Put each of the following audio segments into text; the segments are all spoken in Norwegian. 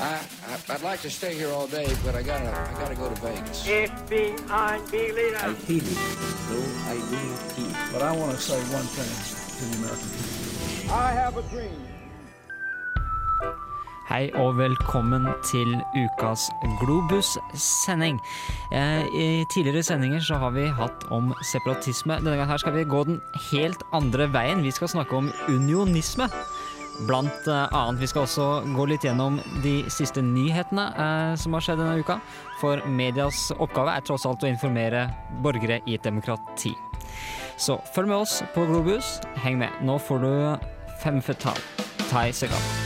I, I, I'd like to stay here all day, but I gotta, I gotta go to Vegas. FBI. I it, though I do not feel. But I want to say one thing to the American people. I have a dream. Hei og velkommen til ukas Globus-sending. Eh, I tidligere sendinger så har vi hatt om separatisme. Denne gangen her skal vi gå den helt andre veien. Vi skal snakke om unionisme. Blant eh, annet. Vi skal også gå litt gjennom de siste nyhetene eh, som har skjedd denne uka. For medias oppgave er tross alt å informere borgere i et demokrati. Så følg med oss på Globus. Heng med. Nå får du Fem Fetal. Tai Segal.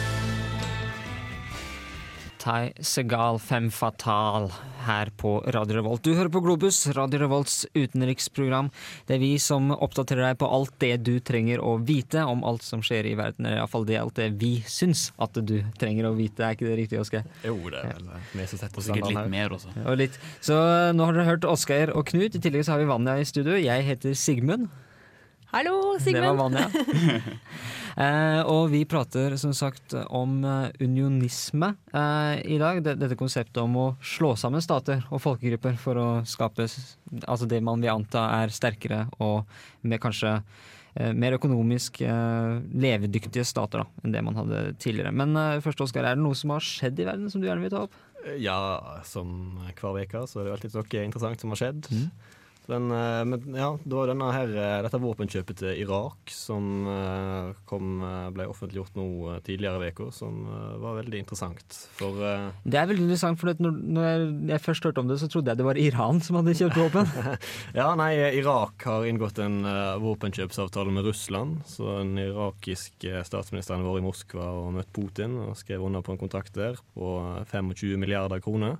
Tai Segal Fem Fatal her på Radio Revolt. Du hører på Globus, Radio Revolts utenriksprogram. Det er vi som oppdaterer deg på alt det du trenger å vite om alt som skjer i verden. Eller iallfall det alt det vi syns at du trenger å vite. Er ikke det riktig, Oskar? Jo, det er vel vi som setter sikkert litt her. mer også. Og litt. Så nå har dere hørt Oskar og Knut. I tillegg så har vi Vanja i studio. Jeg heter Sigmund. Hallo, Sigmund. Det var. Vanja. eh, og vi prater som sagt om eh, unionisme eh, i dag. Det, dette konseptet om å slå sammen stater og folkegrupper for å skape altså det man vil anta er sterkere og med kanskje eh, mer økonomisk eh, levedyktige stater da, enn det man hadde tidligere. Men eh, først, Oskar, er det noe som har skjedd i verden som du gjerne vil ta opp? Ja, som hver uke så er det alltid noe interessant som har skjedd. Mm. Den, eh, men ja, det var denne her, eh, dette våpenkjøpet til Irak som eh, kom, ble offentliggjort nå tidligere i uka, som var veldig interessant. For Det er veldig interessant, for når, når jeg, først hørte om det, så trodde jeg det var Iran som hadde kjøpt våpen. Ja, nei, Irak har inngått en våpenkjøpsavtale med Russland. Så den irakiske statsministeren var i Moskva og møtt Putin og skrev under på en kontrakt der på eh, 25 milliarder kroner.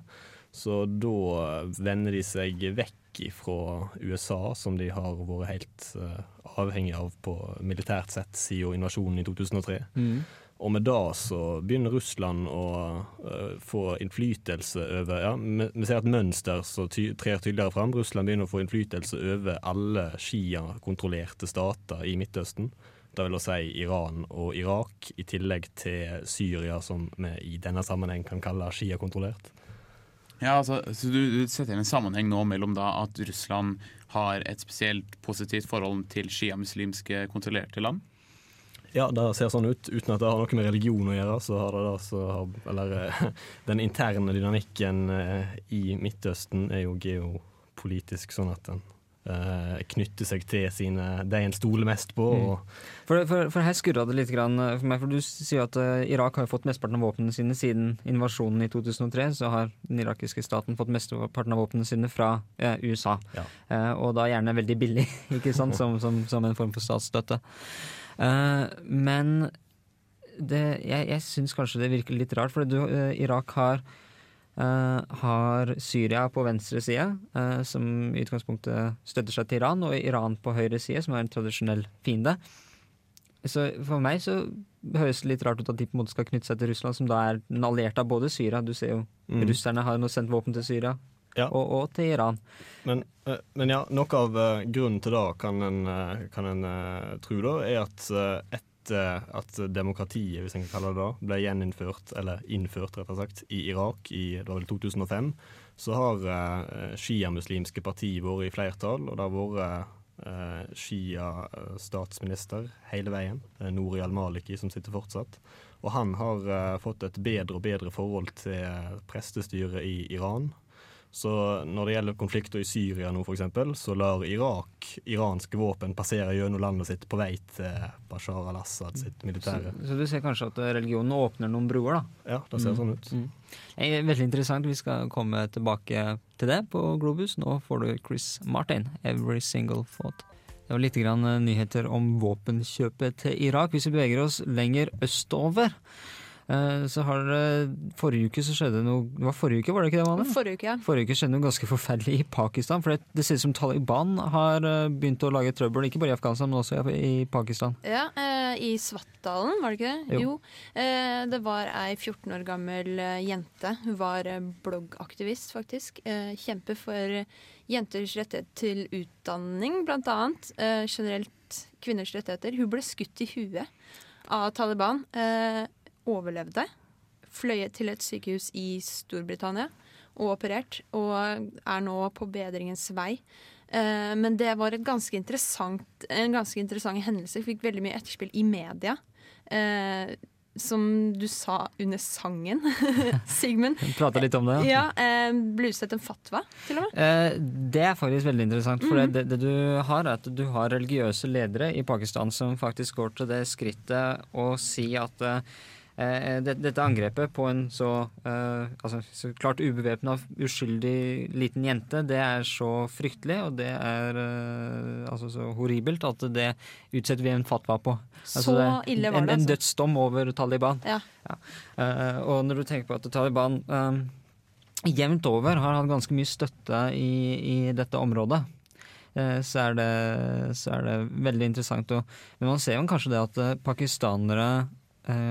Så da vender de seg vekk fra USA, som de har vært helt uh, avhengig av på militært sett siden invasjonen i 2003. Og med det så begynner Russland å uh, få innflytelse over ja, Vi ser et mønster som ty trer tydeligere fram. Russland begynner å få innflytelse over alle Shia-kontrollerte stater i Midtøsten. Det vil da si Iran og Irak, i tillegg til Syria, som vi i denne sammenheng kan kalle Shia-kontrollert. Ja, altså, så du, du setter inn en sammenheng nå mellom da at Russland har et spesielt positivt forhold til sjiamuslimske kontrollerte land? Ja, det ser sånn ut. Uten at det har noe med religion å gjøre, så har det da så Eller eh, den interne dynamikken eh, i Midtøsten er jo geopolitisk, sånn at den eh, knytter seg til sine det en stoler mest på. Og, For, for, for her skurra det litt grann eh, for meg, for du sier at eh, Irak har fått mesteparten av våpnene sine siden invasjonen i 2003. Så har den irakiske staten fått mesteparten av våpnene sine fra eh, USA. Ja. Eh, og da gjerne veldig billig, ikke sant, som, som, som en form for statsstøtte. Eh, men det, jeg, jeg syns kanskje det virker litt rart, for du, Irak har har Syria på venstre side, eh, som i utgangspunktet støtter seg til Iran, og Iran på høyre side, som er en tradisjonell fiende. Så for meg så høres det litt rart ut at de på en måte skal knytte seg til Russland, som da er den allierte av både Syria Du ser jo Mm. russerne har nå sendt våpen til Syria, Ja. og, og til Iran. men, eh, men ja, noe av eh, grunnen til det kan en, eh, kan en eh, tro, da, er at eh, etter at demokratiet, hvis en kan kalle det det, ble gjeninnført, eller innført, rett og slett, i Irak i det var vel 2005, så har uh, sjiamuslimske partier vært i flertall, og det har vært uh, Shia-statsminister hele veien, Nori al-Maliki, som sitter fortsatt. Og han har eh, fått et bedre og bedre forhold til prestestyret i Iran. Så når det gjelder konflikter i Syria nå, f.eks., så lar Irak iranske våpen passere gjennom landet sitt på vei til Bashar al-Assad sitt militære. så du ser kanskje at religionen åpner noen broer, da. Ja, det ser sånn ut. Mm. Det er Veldig interessant. Vi skal komme tilbake til det på Globus. Nå får du Chris Martin, 'Every Single Thought'. Det var litt grann eh, nyheter om våpenkjøpet til Irak. Hvis vi beveger oss lenger østover, eh, så har det Forrige uke så skjedde noe Det var forrige uke, var det ikke det? Mane? Forrige uke, ja. Forrige uke skjedde noe ganske forferdelig i Pakistan. For det, det ser ut som Taliban har eh, begynt å lage trøbbel, ikke bare i Afghanistan, men også i Pakistan. Ja, eh, I Svartdalen, var det ikke det? Jo. Eh, det var ei 14 år gammel eh, jente. Hun var eh, bloggaktivist, faktisk. Eh, kjemper for jenters rettighet til utdanning, blant annet. Eh, generelt kvinners rettigheter. Hun ble skutt i huet av Taliban eh, overlevde. Fløyet til et sykehus i Storbritannia og operert, og er nå på bedringens vei. Eh, men det var et ganske en ganske interessant hendelse. Fikk veldig mye etterspill i media. Eh, som du sa under sangen, Sigmund. Prata litt om det, ja. Ja, eh, Ble utstedt en fatwa, til og med. Eh, det er faktisk veldig interessant. For Mhm. det, det du har, er at du har religiøse ledere i Pakistan som faktisk går til det skrittet å si at dette angrepet på en så, eh, altså, så klart ubevæpna, uskyldig liten jente, det er så fryktelig, og det er eh, altså så horribelt at det utsetter vi en fatwa på. Altså, Så ille var det, det, En en dødsdom over Taliban. Ja. Eh, og når du tenker på at Taliban eh, jevnt over har hatt ganske mye støtte i, i dette området, eh, så, er det, så er det veldig interessant. Og, men man ser jo kanskje det at eh, pakistanere eh,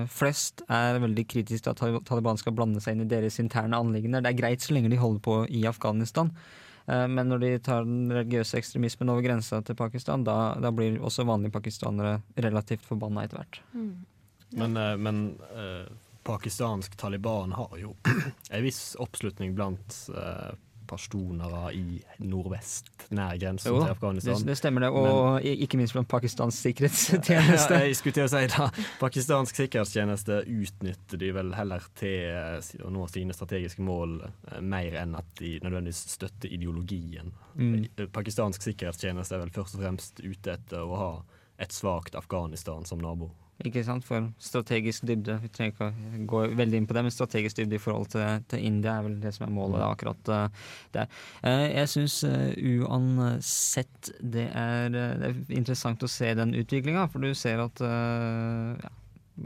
flest er veldig kritiske til at Taliban skal blande seg inn i deres interne anliggender. Det er greit så lenge de holder på i Afghanistan. Eh, Men når de tar den religiøse ekstremismen over grensa til Pakistan, da, da blir også vanlige pakistanere relativt forbanna etter hvert. Men, eh, men eh, pakistansk Taliban har jo en viss oppslutning blant eh, pashtunere i nordvest, nær grensen Jo til Afghanistan. Det, det stemmer det, og Men, ikke minst blant Pakistans Ja, sikkerhetstjeneste. jeg skulle til å si da, Pakistansk sikkerhetstjeneste utnytter de vel heller til eh, å nå sine strategiske mål eh, mer enn at de nødvendigvis støtter ideologien. Mm. Eh, Pakistansk sikkerhetstjeneste er vel først og fremst ute etter å ha et svakt Afghanistan som nabo. Ikke sant, for strategisk dybde. Vi trenger ikke å gå veldig inn på det, men strategisk dybde i forhold til, til India er vel det som er målet akkurat uh, der. Eh, jeg syns uansett det er, eh, det er interessant å se den utviklinga, for du ser at eh, ja,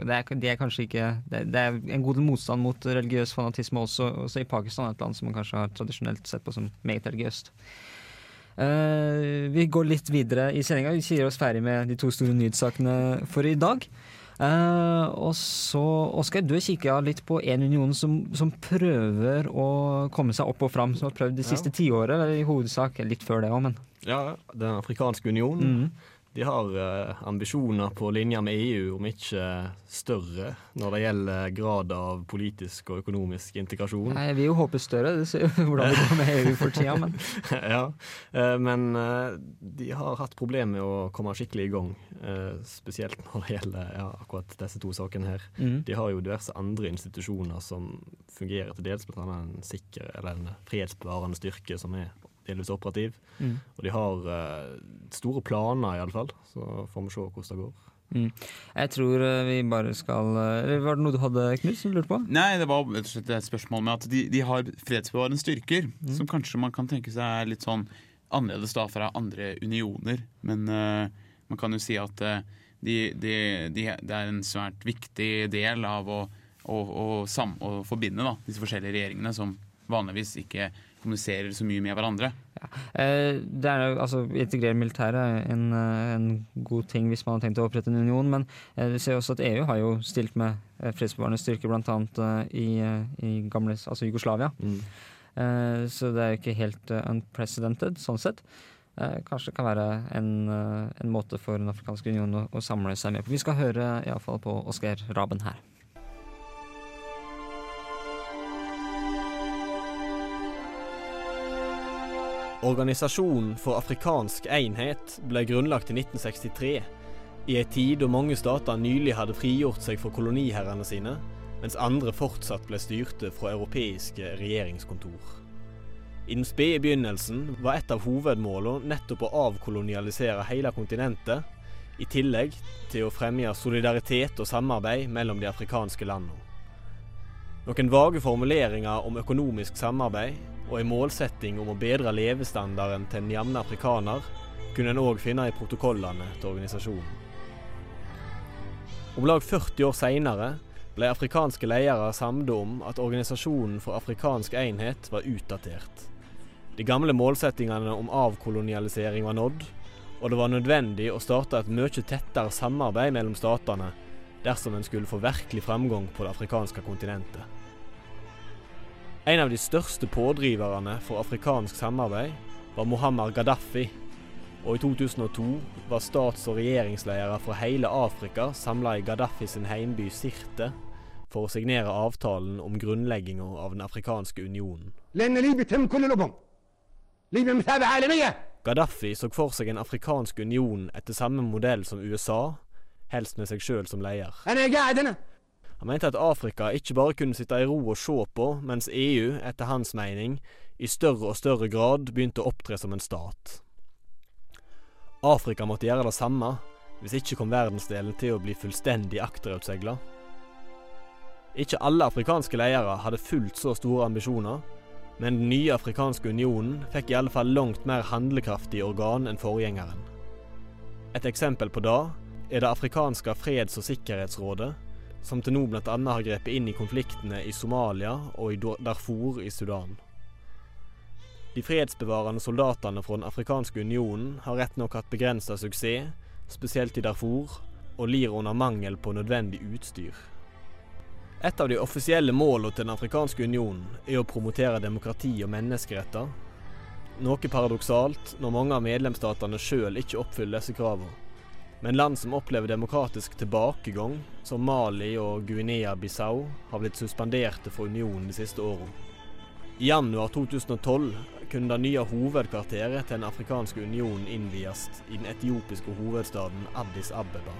det er, det er kanskje ikke det, det er en god motstand mot religiøs fanatisme også, også i Pakistan, et land som man kanskje har tradisjonelt sett på som meget religiøst. Eh, vi går litt videre i sendinga. Vi sier oss ferdig med de to store nyhetssakene for i dag. Eh, og så, Oskar, du har kikka litt på en union som, som prøver å komme seg opp og fram. Som har prøvd de Ja. siste tiåret, eller i hovedsak litt før det òg, men Ja, Den afrikanske union Mhm. De har eh, ambisjoner på linje med EU, om ikke større, når det gjelder grad av politisk og økonomisk integrasjon. Nei, jeg vil jo håpe større. Det ser jo hvordan det går med EU for tida, men ja, eh, men eh, de har hatt problemer med å komme skikkelig i gang. eh, Spesielt når det gjelder ja, akkurat disse to sakene her. Mm. De har jo diverse andre institusjoner som fungerer til dels, annet en sikker eller en fredsbevarende styrke som er delvis operativ. Mm. Og de har uh, store planer, iallfall. Så får vi se hvordan det går. Mm. Jeg tror eh, vi bare skal eh, Var det noe du hadde, Knut, som du lurte på? Nei, det var rett og slett et spørsmål med at de, de har fredsbevarende styrker, Mm. som kanskje man kan tenke seg er litt sånn annerledes da fra andre unioner. Men uh, man kan jo si at de, de, de, det er en svært viktig del av å, å, å, sam, å forbinde da, disse forskjellige regjeringene, som vanligvis ikke kommuniserer så mye med hverandre. Eh, det er altså Integrere militæret er en, eh, en god ting hvis man har tenkt å opprette en union, men eh, du ser også at EU har jo stilt med eh, fredsbevarende styrker bl.a. I, i gamle altså Jugoslavia. Eh, så det er jo ikke helt unprecedented sånn sett. Eh, kanskje det kan være en, en måte for Den afrikanske union å, å samle seg med på. Vi skal høre iallfall på Oskar Raben her. Organisasjonen for afrikansk enhet ble grunnlagt i 1963, i ei tid da mange stater nylig hadde frigjort seg fra koloniherrene sine, mens andre fortsatt ble styrte fra europeiske regjeringskontor. I den spede begynnelsen var et av hovedmålene nettopp å avkolonialisere hele kontinentet, i tillegg til å fremme solidaritet og samarbeid mellom de afrikanske landene. Noen vage formuleringer om økonomisk samarbeid og en målsetting om å bedre levestandarden til den jevne afrikaner kunne en òg finne i protokollene til organisasjonen. Om lag 40 år seinere ble afrikanske ledere samlet om at Organisasjonen for afrikansk enhet var utdatert. De gamle målsettingene om avkolonialisering var nådd, og det var nødvendig å starte et mye tettere samarbeid mellom statene dersom en skulle få virkelig framgang på det afrikanske kontinentet. En av de største pådriverne for afrikansk samarbeid var Mohammed Gaddafi, og i 2002 var stats- og regjeringsledere fra hele Afrika samla i Gaddafi sin heimby Sirte for å signere avtalen om grunnlegginga av Den afrikanske unionen. Gaddafi så for seg en afrikansk union etter samme modell som USA, helst med seg sjøl som leder. Han mente at Afrika ikke bare kunne sitte i ro og se på, mens EU, etter hans mening, i større og større grad begynte å opptre som en stat. Afrika måtte gjøre det samme, hvis ikke kom verdensdelen til å bli fullstendig akterutsegla. Ikke alle afrikanske ledere hadde fullt så store ambisjoner, men den nye afrikanske unionen fikk i alle fall langt mer handlekraftig organ enn forgjengeren. Et eksempel på det er det afrikanske freds- og sikkerhetsrådet, som til nå bl.a. har grepet inn i konfliktene i Somalia og i Darfur i Sudan. De fredsbevarende soldatene fra Den afrikanske unionen har rett nok hatt begrensa suksess, spesielt i Darfur, og lir under mangel på nødvendig utstyr. Et av de offisielle målene til Den afrikanske unionen er å promotere demokrati og menneskeretter, noe paradoksalt når mange av medlemsstatene sjøl ikke oppfyller disse kravene. Men land som opplever demokratisk tilbakegang, som Mali og Guinea-Bissau, har blitt suspenderte fra unionen de siste årene. I januar 2012 kunne det nye hovedkvarteret til Den afrikanske unionen innvies i den etiopiske hovedstaden Addis Abeba.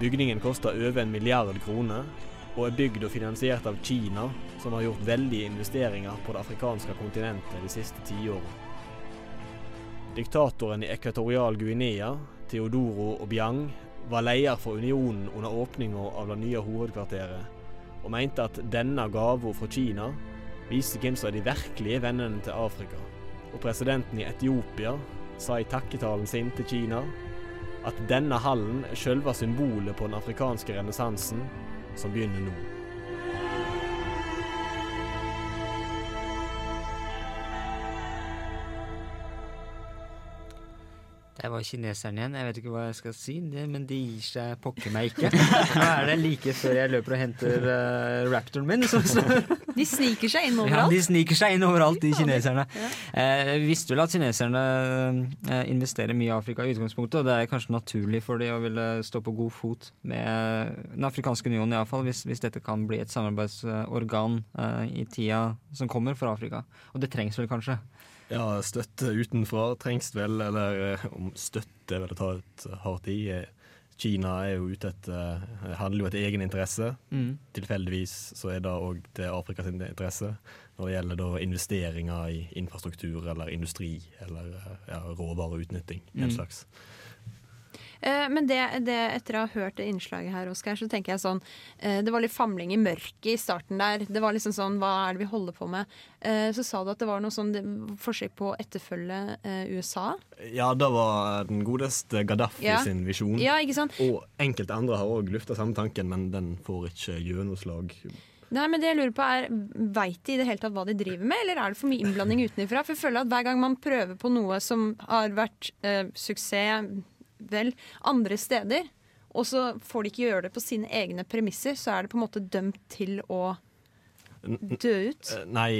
Bygningen koster over en milliard kroner, og er bygd og finansiert av Kina, som har gjort veldige investeringer på det afrikanske kontinentet de siste tiåra. Diktatoren i Ekvatorial Guinea, Teodoro Obiang, var leder for unionen under åpninga av det nye hovedkvarteret, og mente at denne gava fra Kina viste hvem som er de virkelige vennene til Afrika. Og presidenten i Etiopia sa i takketalen sin til Kina at denne hallen er selve symbolet på den afrikanske renessansen som begynner nå. Det var kineserne igjen. Jeg vet ikke hva jeg skal si, men de gir seg pokker meg ikke. Nå er det like før jeg løper og henter uh, raptoren min. Så, så. De sniker seg inn overalt? Ja, de sniker seg inn overalt, de kineserne. Ja. Eh, visste vel at kineserne eh, investerer mye i Afrika i utgangspunktet, og det er kanskje naturlig for de å ville stå på god fot med Den afrikanske unionen, iallfall, hvis, hvis dette kan bli et samarbeidsorgan eh, i tida som kommer for Afrika. Og det trengs vel kanskje? Ja, støtte utenfra trengs vel, eller eh, om støtte vil det ta et hardt i. Kina er jo ute etter eh, handler jo etter egen interesse. Mm. Tilfeldigvis så er det òg til Afrikas interesse når det gjelder da investeringer i infrastruktur eller industri eller eh, ja, råvareutnytting. En Mm. slags. Eh, Men det, det, etter å ha hørt det innslaget her, Oskar, så tenker jeg sånn eh, Det var litt famling i mørket i starten der. Det var liksom sånn Hva er det vi holder på med? Eh, Så sa du at det var noe sånn forsøk på å etterfølge USA. Ja, det var den godeste Gaddafi Ja. sin visjon. Ja, ikke sant? Og enkelte andre har òg lufta samme tanken, men den får ikke gjennomslag. Nei, men det jeg lurer på er, Veit de i det hele tatt hva de driver med, eller er det for mye innblanding utenfra? For jeg føler at hver gang man prøver på noe som har vært eh, suksess vel andre steder, og så får de ikke gjøre det på sine egne premisser, så er det på en måte dømt til å dø ut. Eh, Nei,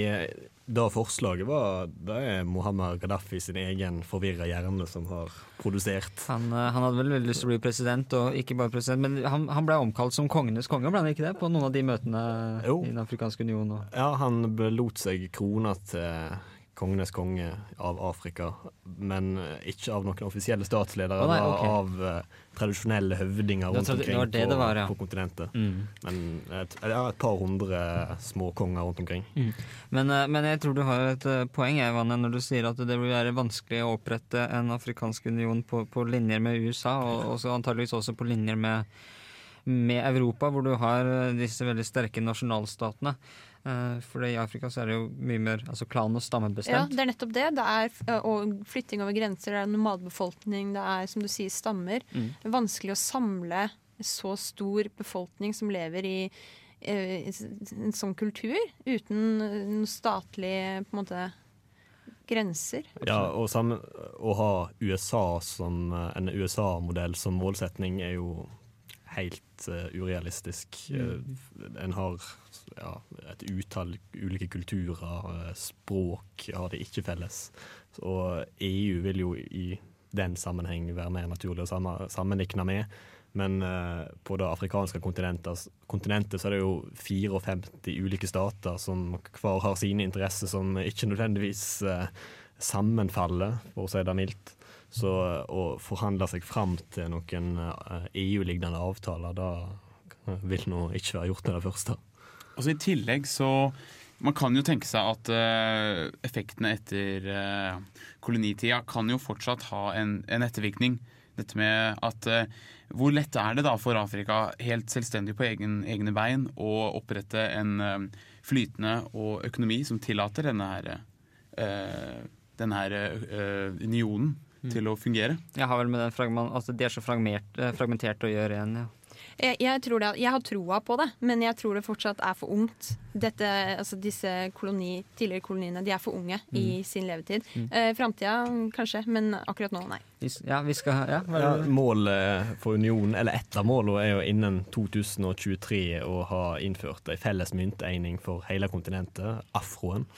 da det forslaget var Det er Mohammed Gaddafi sin egen forvirra hjerne som har produsert. Han, eh, han hadde vel veldig lyst til å bli president, og ikke bare president, men han, han ble omkalt som kongenes konge, ble han ikke det? På noen av de møtene Jo. i Den afrikanske union. Og. Ja, han lot seg krona til kongenes konge av Afrika, men eh, ikke av noen offisielle statsledere. Oh, nei, var av uh, tradisjonelle høvdinger rundt omkring det på, var, ja. på kontinentet. Mm. Men et, ja, et par hundre småkonger rundt omkring. Men, uh, men jeg tror du har et eh, poeng jeg, når du sier at det vil være vanskelig å opprette en afrikansk union på, på linjer med USA, og også antageligvis også på linjer med, med Europa, hvor du har eh, disse veldig sterke nasjonalstatene. Eh, For i Afrika så er det jo mye mer altså klan- og Ja, det er nettopp det. Det er eh, og flytting over grenser, det er nomadbefolkning, det er som du sier stammer. Mm. Det er vanskelig å samle så stor befolkning som lever i eh, en sånn kultur, uten noen statlige på en måte, grenser. Ja, og sammen, å ha USA som en USA-modell som målsetning er jo helt eh, urealistisk. Mm. en har ja, et utall ulike kulturer, eh, språk har de ikke felles. Og EU vil jo i den sammenheng være mer naturlig å sammen- sammenlikne med. Men eh, på det afrikanske kontinentet, kontinentet så er det jo 54 ulike stater som hver har sine interesser som ikke nødvendigvis eh, sammenfaller, for å si det mildt. Så å forhandle seg fram til noen EU-lignende avtaler, da vil nå ikke være gjort med det første. Altså I tillegg så Man kan jo tenke seg at uh, effektene etter uh, kolonitida kan jo fortsatt ha en, en ettervirkning. Dette med at uh, Hvor lett er det da for Afrika, helt selvstendig på egen, egne bein, å opprette en flytende og økonomi som tillater denne her, denne her unionen til å fungere? Jeg har vel med den fragment, altså De er så fragment, fragmentert å gjøre igjen. Ja. Jeg, jeg, tror det, jeg har troa på det, men jeg tror det fortsatt er for ungt. Dette, altså disse koloni, tidligere koloniene de er for unge i sin levetid. Mm. Eh, Framtida kanskje, men akkurat nå, nei. Vi Ja, vi skal ja, Ja, målet for unionen, eller ett av målene, er jo innen 2023 å ha innført ei felles mynteining for hele kontinentet, afroen.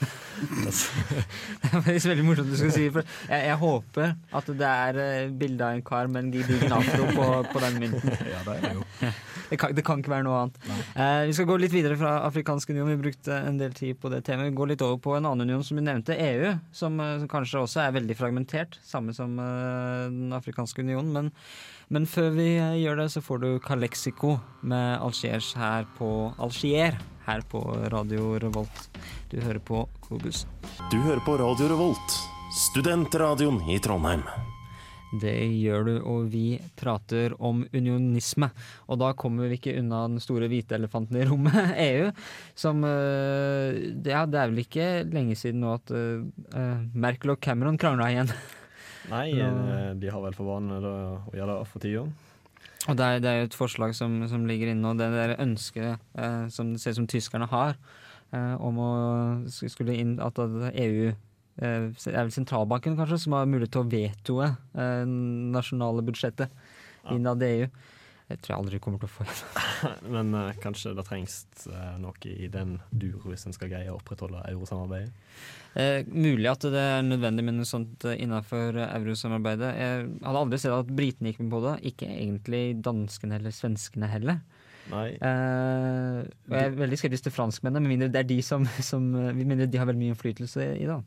Det er faktisk veldig morsomt du skal si. For jeg, jeg håper at det er eh, bilde av en kar med en gedigen afro på, på den mynten. Ja, det er det jo. Det kan, det kan ikke være noe annet. Eh, vi skal gå litt videre fra afrikansk union. Vi brukte en del tid på det temaet. Vi går litt over på en annen union som vi nevnte, EU. Som, eh, som kanskje også er veldig fragmentert, samme som eh, den afrikanske unionen. Men, men før vi eh, gjør det, så får du Calexico med Algiers her på Algier her på Radio Revolt. Du hører på Kobus. Du hører på Radio Revolt, studentradioen i Trondheim. Det gjør du, og vi prater om unionisme. Og da kommer vi ikke unna den store hvite elefanten i rommet, EU. Som eh, Ja, det er vel ikke lenge siden nå at uh, Merkel og Cameron krangla igjen. Nei, eh, de har vel for vane å gjøre det for tida. Og det er, det er jo et forslag som, som ligger inne, og det der ønsket eh, som det ser ut som tyskerne har, eh, om å skulle inn at at EU eh, er vel sentralbanken kanskje som har mulighet til å vetoe eh, nasjonale budsjettet innad i EU. Det tror jeg aldri kommer til å få igjen. Men uh, kanskje det trengs uh, noe i den dur hvis en skal greie å opprettholde eurosamarbeidet. Uh, mulig at det er nødvendig med noe sånt innenfor eurosamarbeidet. Jeg hadde aldri sett at britene gikk med på det. Ikke egentlig danskene eller svenskene heller. Nei, og jeg er veldig skeptisk til franskmennene, med mindre det er de som, som mindre de har veldig mye innflytelse i det.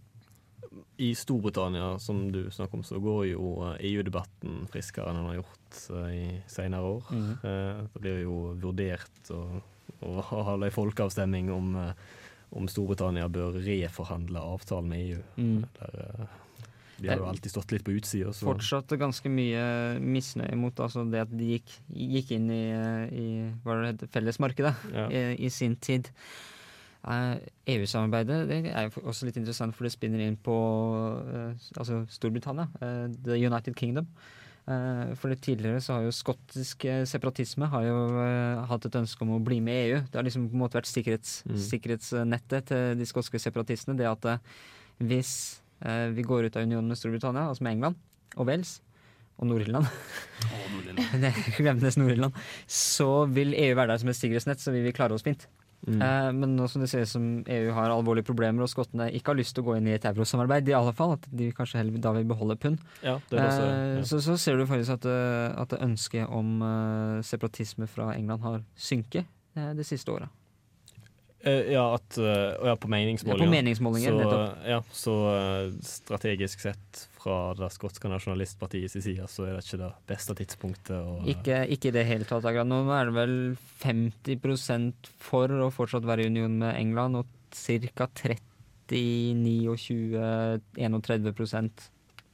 I Storbritannia, som du snakker om, så går jo eh, EU-debatten friskere enn den har gjort eh, i senere år. Mm -hmm. Det blir jo vurdert å, holde en folkeavstemning om, om Storbritannia bør reforhandle avtalen med EU. Mm. Der, de har jo alltid stått litt på utsida. Fortsatt ganske mye misnøye mot altså det at de gikk, gikk inn i, i hva det heter, fellesmarkedet Ja. i, i sin tid. Eh, EU-samarbeidet det er jo også litt interessant, for det spinner inn på eh, altså Storbritannia, eh, The United Kingdom. For det tidligere så har jo skottisk separatisme har jo hatt et ønske om å bli med i EU. Det har liksom på en måte vært sikkerhets, Mm. sikkerhetsnettet til de skotske separatistene. Det at hvis vi går ut av unionen med Storbritannia, altså med England og Wales og Nord-Irland Glem det Nord-Irland. Så vil EU være der som et sikkerhetsnett, så vi vil klare oss fint. Mm. Eh, men nå som det ser ut som EU har alvorlige problemer, og skottene ikke har lyst til å gå inn i et eurosamarbeid, i alle fall, at de kanskje heller da vil beholde pund, Ja, det også, eh, ja. så, så ser du faktisk at, eh, at ønsket om uh, separatisme fra England har synket eh, det siste året. Eh, ja, at, ja, på Ja, på meningsmålinger, så, så strategisk sett fra det skotske nasjonalistpartiets side, så er det ikke det beste tidspunktet å Ikke, i det hele tatt. akkurat Nå er det vel 50% for å fortsatt være i union med England, og ca. 39 og 20, 31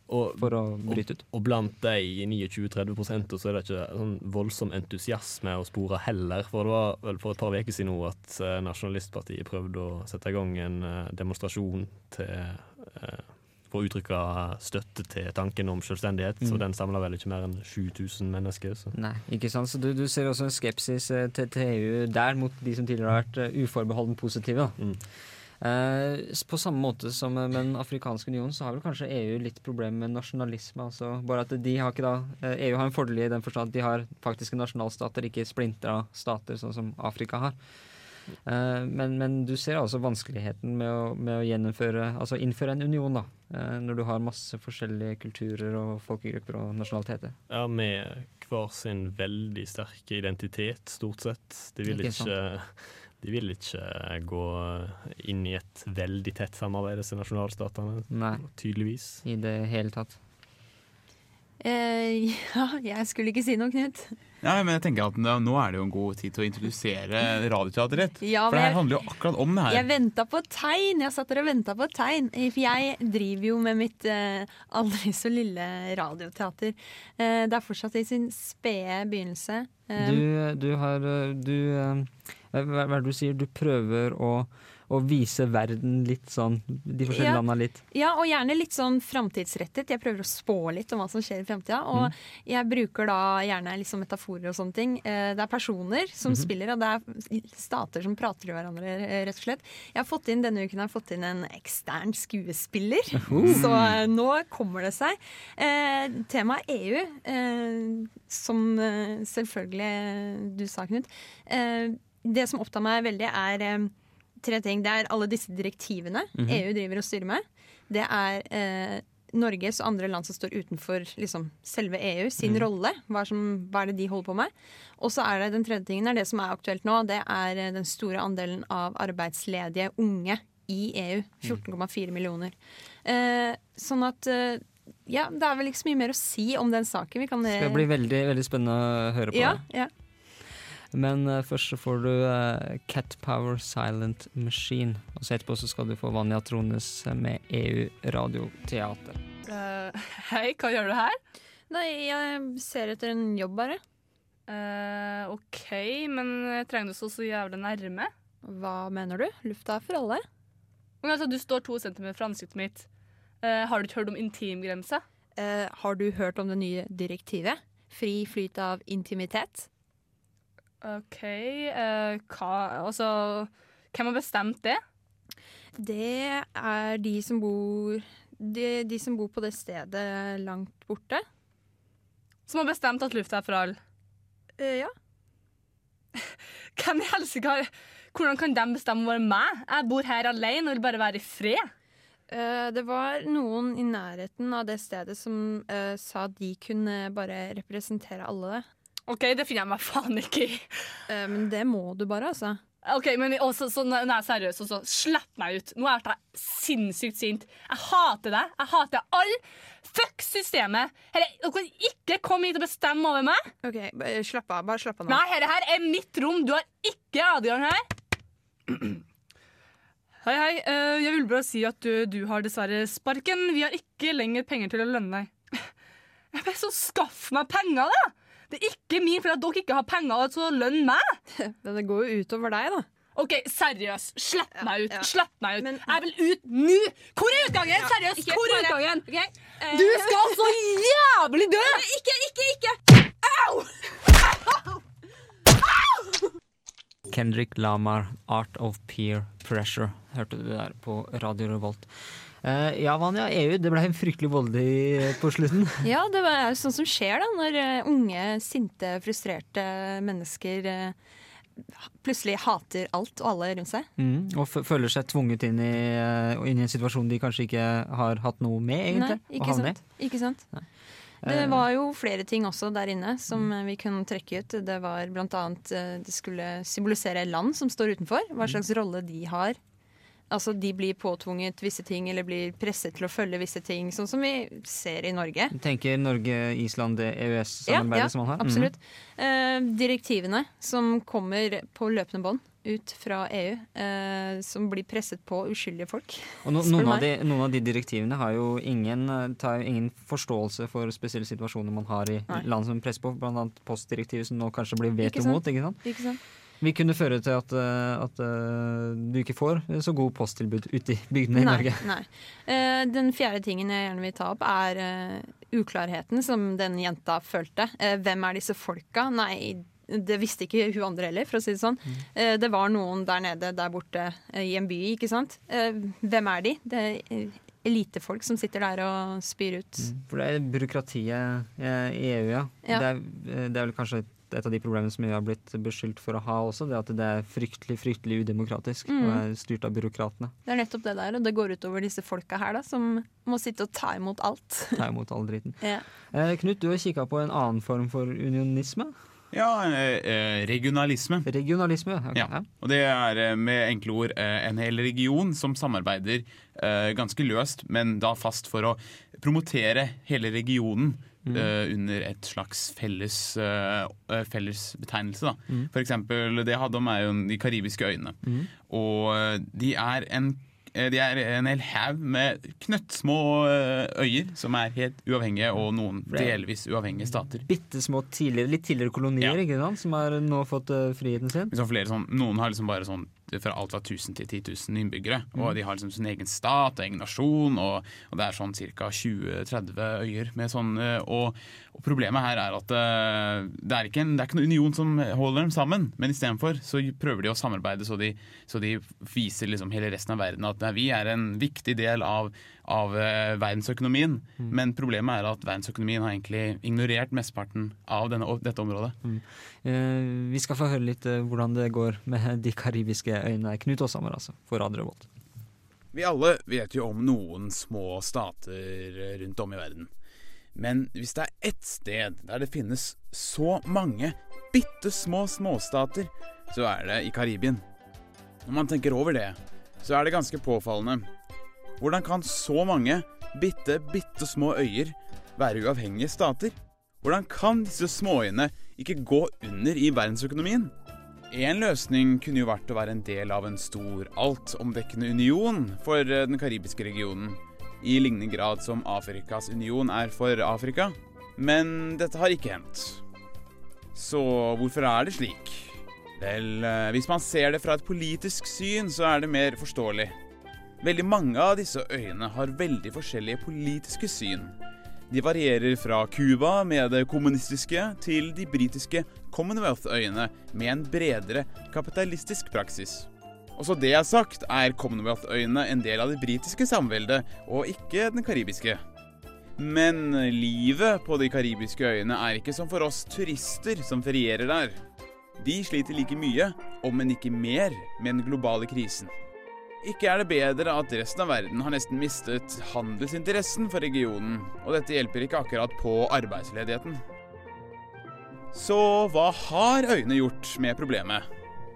for å bryte ut. og blant de 29-30 så er det ikke sånn voldsom entusiasme å spore heller. For det var vel for et par uker siden nå at eh, Nasjonalistpartiet prøvde å sette i gang en eh, demonstrasjon til eh, for å uttrykke støtte til tanken om selvstendighet. Så Mm. den samla vel ikke mer enn 7000 mennesker. Så. Nei, ikke sant. Så du, du ser også en skepsis eh, til, til EU der mot de som tidligere har vært eh, uforbeholden positive. da. Mm. Eh, på samme måte som med Den afrikanske union, så har vel kanskje EU litt problemer med nasjonalisme. Altså bare at de har ikke da eh, EU har en fordel i den forstand at de har faktiske nasjonalstater, ikke splintra stater, sånn som Afrika har. Eh, men, men du ser altså vanskeligheten med å, med å gjennomføre Altså innføre en union, da. eh, når du har masse forskjellige kulturer og folkegrupper og nasjonaliteter. Ja, med hver sin veldig sterke identitet, stort sett. De vil Ikke ikke, de vil ikke gå inn i et veldig tett samarbeid, disse nasjonalstatene. Nei. Tydeligvis. I det hele tatt. Eh, ja, jeg skulle ikke si noe, Knut. Ja, men jeg tenker at nå, er det jo en god tid til å introdusere radioteateret. Ja, For det her handler jo akkurat om det her. Jeg venta på tegn. Jeg satt der og venta på tegn. For jeg driver jo med mitt eh, aldri så lille radioteater. Eh, det er fortsatt i sin spede begynnelse. Eh, Du, du har eh, Du eh, hva er det du sier? Du prøver å, å vise verden litt sånn De forskjellige Ja. landa litt. Ja, og gjerne litt sånn framtidsrettet. Jeg prøver å spå litt om hva som skjer i framtida. Og Mm. jeg bruker da gjerne liksom metaforer og sånne ting. Eh, Det er personer som Mhm. spiller, og det er stater som prater til hverandre, rett og slett. Jeg har fått inn, Denne uken har jeg fått inn en ekstern skuespiller. Så eh, nå kommer det seg. Eh, Temaet EU, eh, som eh, selvfølgelig du sa, Knut. Eh, det som opptar meg veldig, er tre ting. Det er alle disse direktivene Mhm. EU driver og styrer med. Det er eh, Norges og andre land som står utenfor liksom, selve EU, sin mm. rolle. Hva som, hva er det de holder på med? Og så er det den tredje tingen, er det som er aktuelt nå. Det er eh, den store andelen av arbeidsledige unge i EU. 14,4 millioner. Eh, sånn at eh, ja, det er vel ikke så mye mer å si om den saken. Vi kan Det skal bli veldig, veldig spennende å høre på. ja, det. ja. Men uh, først så får du uh, Cat Power Silent Machine. Og så etterpå så skal du få Vanja Trones med EU Radioteater. Uh, hei, hva gjør du her? Nei, jeg ser etter en jobb, bare. Eh, OK, men trenger du så så jævlig nærme? Hva mener du? Lufta er for alle. Men altså, du står to centimeter fra ansiktet mitt. Eh, har du ikke hørt om intimgrense? Eh, har du hørt om det nye direktivet? Fri flyt av intimitet? OK, Uh, hva Altså, hvem har bestemt det? Det er de som bor de, de som bor på det stedet langt borte. Som har bestemt at lufta er for alle? Uh, ja. Hvem i helsike Hvordan kan de bestemme over meg? Jeg bor her alene og vil bare være i fred. Uh, det var noen i nærheten av det stedet som uh, sa at de kunne bare representere alle. OK, det finner jeg meg faen ikke i. Eh, men det må du bare, altså. Ok, men også, så nå er jeg seriøs, og så slipp meg ut. Nå er jeg sinnssykt sint. Jeg hater deg. Jeg hater alle. Fuck systemet. Herre, dere kan ikke komme hit og bestemme over meg. Ok, Slapp av. Bare slapp av nå. Nei, dette her er mitt rom. Du har ikke adgang her. Hei, hei. Eh, jeg vil bare si at du, du har dessverre sparken. Vi har ikke lenger penger til å lønne deg. Jeg bare så Skaff meg penger, da! Det er ikke min feil at dere ikke har penger til å lønne meg. Men det går jo utover deg, da. OK, seriøst. Slipp meg ut. ja. Slipp meg ut. Jeg vil ut nå! Hvor er utgangen? Seriøst, ikke hvor er utgangen? utgangen? Uh, Du skal så jævlig dø! Ikke, ikke, ikke! Au! Kendrick Lamar, 'Art of Peer Pressure', hørte du der på Radio Revolt. Eh, ja, Vanja, EU det ble en fryktelig voldelig på slutten. Ja, det er jo sånn som skjer da, når eh, unge, sinte, frustrerte mennesker eh, plutselig hater alt og alle rundt seg. Mm, og føler seg tvunget inn i, inn i en situasjon de kanskje ikke har hatt noe med, egentlig. Nei, ikke sant. Ikke sant? Det Eh, var jo flere ting også der inne som mm. vi kunne trekke ut. Det var eh, Det skulle symbolisere land som står utenfor. Hva slags rolle de har. Altså De blir påtvunget visse ting eller blir presset til å følge visse ting, sånn som vi ser i Norge. Du tenker Norge, Island, EØS-samarbeidet som man har? Mhm. Absolutt. Eh, direktivene som kommer på løpende bånd ut fra EU, eh, som blir presset på uskyldige folk. No, noen, av de, noen av de direktivene har jo ingen, tar ingen forståelse for spesielle situasjoner man har i Nei. land som presser på, annet postdirektivet som nå kanskje blir veto mot. ikke sant? Ikke sant? Vi kunne føre til at, eh, at eh, du ikke får så god posttilbud ute i bygdene i Nei. Norge. nei. Eh, den fjerde tingen jeg gjerne vil ta opp, er eh, uklarheten som den jenta følte. Eh, hvem er disse folka? Nei, det visste ikke hun andre heller, for å si det sånn. Eh, det var noen der nede, der borte eh, i en by, ikke sant. Eh, hvem er de? Det er eh, elitefolk som sitter der og spyr ut. For det er byråkratiet eh, i EU, ja. Ja. Det, er, eh, det er vel kanskje et, et av de problemene som vi har blitt beskyldt for å ha også, det at det er fryktelig, fryktelig udemokratisk Mm. og er styrt av byråkratene. Det er nettopp det der, og det går utover disse folka her, da, som må sitte og ta imot alt. Ta imot all driten. Ja. Eh, Knut, du har kikka på en annen form for unionisme. Ja, eh, eh, regionalisme. Regionalisme, okay. Ja. Og det er eh, med enkle ord eh, en hel region som samarbeider eh, ganske løst, men da fast for å promotere hele regionen Mm. eh, under et slags felles, eh, felles betegnelse. Da. Mm. For eksempel, det jeg hadde om er jo de karibiske øyene. Mm. Og de er en de er en hel haug med knøttsmå øyer som er helt uavhengige, og noen delvis uavhengige stater. Bitte små tidligere, litt tidligere kolonier ikke sant? som har nå fått friheten sin. Liksom flere sånn, noen har liksom bare sånn fra alt fra 1000 til 10 000 innbyggere. Mm. Og de har liksom sin egen stat og egen nasjon, og, og det er sånn ca. 20-30 øyer. Med sånn, eh, og, og problemet her er at eh, det er ikke en, det er ikke noen union som holder dem sammen, men istedenfor så prøver de å samarbeide så de, så de viser liksom hele resten av verden at vi er en viktig del av, av eh, verdensøkonomien. Mm. Men problemet er at verdensøkonomien har egentlig ignorert mesteparten av denne, dette området. Eh, vi skal få høre litt hvordan det går med de karibiske øyene. Knut Åshammer, altså, for Radio Revolt. Vi alle vet jo om noen små stater rundt om i verden. Men hvis det er ett sted der det finnes så mange bitte små småstater, så er det i Karibien. Når man tenker over det, så er det ganske påfallende. Hvordan kan så mange bitte, bitte små øyer være uavhengige stater? Hvordan kan disse småøyene ikke gå under i verdensøkonomien? En løsning kunne jo vært å være en del av en stor, altomdekkende union for eh, den karibiske regionen, i lignende grad som Afrikas union er for Afrika. Men dette har ikke hendt. Så hvorfor er det slik? Vel, eh, hvis man ser det fra et politisk syn, så er det mer forståelig. Veldig mange av disse øyene har veldig forskjellige politiske syn. De varierer fra Cuba med det kommunistiske til de britiske Commonwealth-øyene med en bredere kapitalistisk praksis. Også det er sagt, er Commonwealth-øyene en del av det britiske samveldet, og ikke den karibiske. Men livet på de karibiske øyene er ikke som for oss turister som ferierer der. De sliter like mye, om enn ikke mer, med den globale krisen. Ikke er det bedre at resten av verden har nesten mistet handelsinteressen for regionen, og dette hjelper ikke akkurat på arbeidsledigheten. Så hva har øyene gjort med problemet?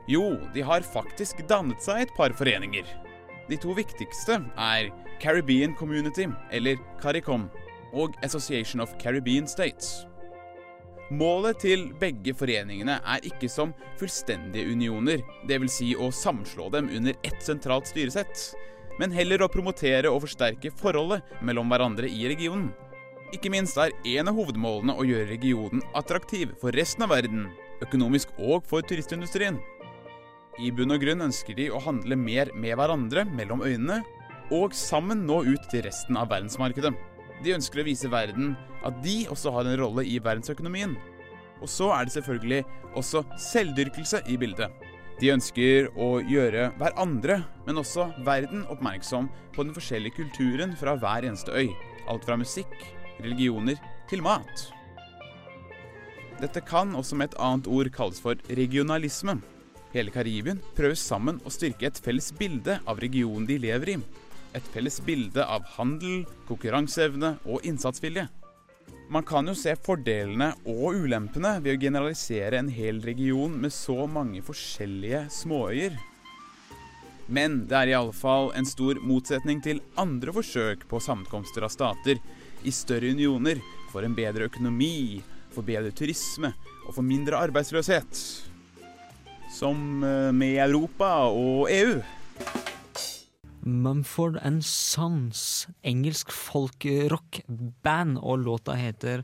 Jo, de har faktisk dannet seg et par foreninger. De to viktigste er Caribbean Community, eller CARICOM, og Association of Caribbean States. Målet til begge foreningene er ikke som fullstendige unioner, dvs. Si å samslå dem under ett sentralt styresett, men heller å promotere og forsterke forholdet mellom hverandre i regionen. Ikke minst er en av hovedmålene å gjøre regionen attraktiv for resten av verden, økonomisk og for turistindustrien. I bunn og grunn ønsker de å handle mer med hverandre mellom øynene, og sammen nå ut til resten av verdensmarkedet. De ønsker å vise verden at de også har en rolle i verdensøkonomien. Og så er det selvfølgelig også selvdyrkelse i bildet. De ønsker å gjøre hverandre, men også verden, oppmerksom på den forskjellige kulturen fra hver eneste øy. Alt fra musikk, religioner til mat. Dette kan også med et annet ord kalles for regionalisme. Hele Karibien prøver sammen å styrke et felles bilde av regionen de lever i. Et felles bilde av handel, konkurranseevne og innsatsvilje. Man kan jo se fordelene og ulempene ved å generalisere en hel region med så mange forskjellige småøyer. Men det er iallfall en stor motsetning til andre forsøk på sammenkomster av stater i større unioner for en bedre økonomi, for bedre turisme og for mindre arbeidsløshet. Som eh, med Europa og EU. Mumford and Sons, engelsk folkrock-band, og låta heter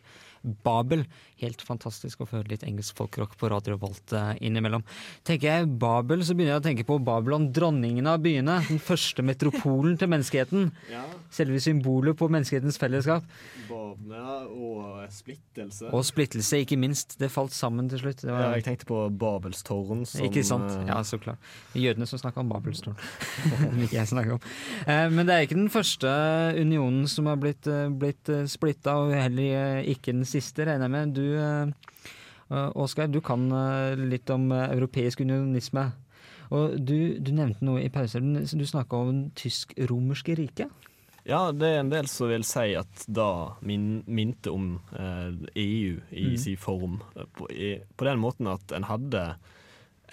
Babel. Helt fantastisk å høre litt engelsk folkrock på Radio Volt eh, innimellom. Tenker jeg Babel, så begynner jeg å tenke på Babylon, dronningen av byene. Den første metropolen til menneskeheten. Ja. Selve symbolet på menneskehetens fellesskap. Babla og splittelse. Og splittelse, ikke minst. Det falt sammen til slutt. Det ja, jeg tenkte på Babelstårn. Som, ikke sant? Ja, så klart. Jødene som snakka om Babelstårn. Som ikke jeg snakke om. Eh, Men det er ikke den første unionen som har blitt, eh, blitt splitta, og heller ikke den siste, regner jeg med. Du, eh, eh, Oskar, du kan eh, litt om europeisk unionisme. Og du, du nevnte noe i pausen. Du snakka om tysk-romerske riket. Ja, det er en del som vil si at da min, minte om eh, EU i Mm. sin form. På, i, på den måten at en hadde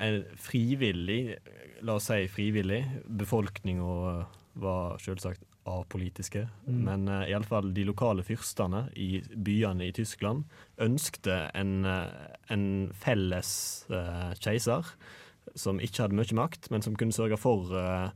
en frivillig, la oss si frivillig, befolkning og var selvsagt apolitiske. Mm. Men uh, iallfall de lokale fyrstene i byene i Tyskland ønskte en, eh, en felles uh, keiser som ikke hadde mye makt, men som kunne sørge for uh,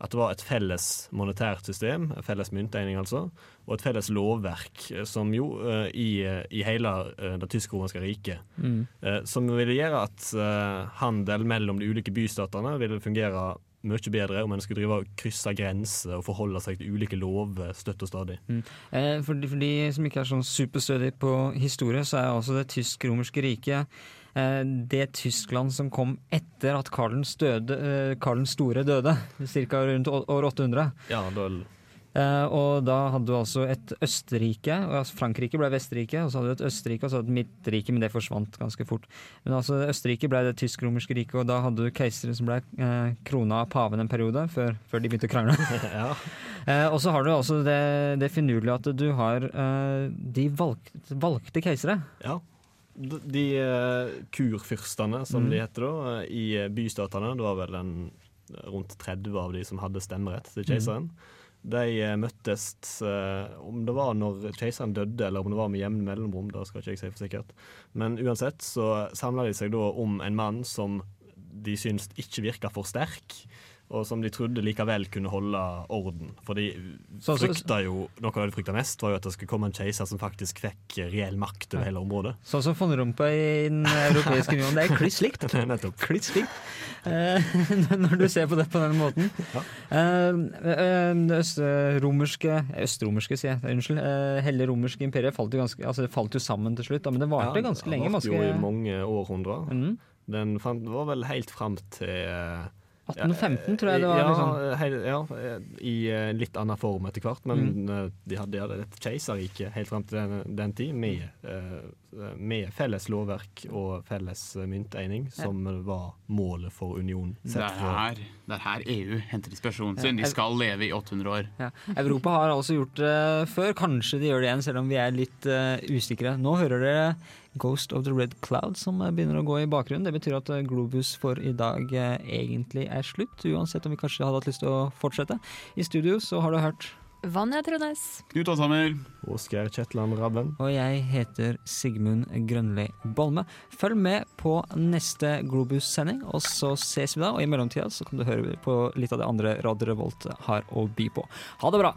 at det var et felles monetært system, en felles mynteining altså, og et felles lovverk, eh, som jo eh, i, eh, i hele eh, det tysk-romerske riket, Mm. eh, som ville gjøre at eh, handel mellom de ulike bystatene ville fungere mye bedre om en skulle drive og krysse grenser og forholde seg til ulike lover støtt og stadig. Mm. Eh, for, de, for de som ikke er sånn superstødig på historie, så er også det tysk-romerske riket eh, det Tyskland som kom etter at Karl den, støde, eh, Karl den store døde, ca. rundt år 800. Ja, da og da hadde du altså et Østerrike, og altså Frankrike ble Vesterrike, og så hadde du et Østerrike og så hadde du et Midtrike, men det forsvant ganske fort. Men altså Østerrike ble det tysk-romerske riket, og da hadde du keisere som ble eh, krona av paven en periode, før, før de begynte å krangle. ja. Eh, og så har du altså det, det finurlige at du har eh, de valgte, valgte keisere. Ja. De, de eh, kurfyrstene, som Mm. de heter da, eh, i eh, bystatene, det var vel en, rundt 30 av de som hadde stemmerett til keiseren. De eh, møttes eh, om det var når keiseren døde, eller om det var med jevne mellomrom, det skal ikke jeg si for sikkert. Men uansett så samla de seg da om en mann som de syntes ikke virka for sterk. Og som de trodde likevel kunne holde orden. For de frykta jo Noe av det de frykta mest, var jo at det skulle komme en keiser som faktisk fikk reell makt over hele området. Sånn som von Rumpa i Den europeiske union. Det er kliss likt. Nettopp. Kliss likt. Eh, når du ser på det på den måten. Ja. eh, det østromerske Østromerske, sier jeg. Unnskyld. Eh, Hele romerske imperiet falt jo, ganske, altså det falt jo sammen til slutt, men det varte Ja, ganske det lenge. varte jo i mange århundrer. Mm. Den fant, var vel helt fram til eh, 1815, tror jeg det var. Ja, liksom. hei- ja, eh, i eh, litt annen form etter hvert, men Mm. eh, de hadde ja, et keiserrike helt fram til den, den tid, med, eh, med felles lovverk og felles myntegning, som var målet for unionen. Det er, her, det er her EU henter inspirasjon sin. De skal leve i 800 år. Ja. Europa har altså gjort det før. Kanskje de gjør det igjen, selv om vi er litt uh, usikre. Nå hører dere Ghost of the Red Cloud som eh, begynner å gå i bakgrunnen. Det betyr at eh, Globus for i dag egentlig er slutt, uansett om vi kanskje hadde hatt lyst til å fortsette. I studio så har du hørt Vanja Trønnes. Knut Åshammer. Oskar Kjetland Rabben. Og jeg heter Sigmund Grønli Bolme. Følg med på neste Globus-sending, og så ses vi da. Og i mellomtida så kan du høre på litt av det andre Radio Revolt har å by på. Ha det bra!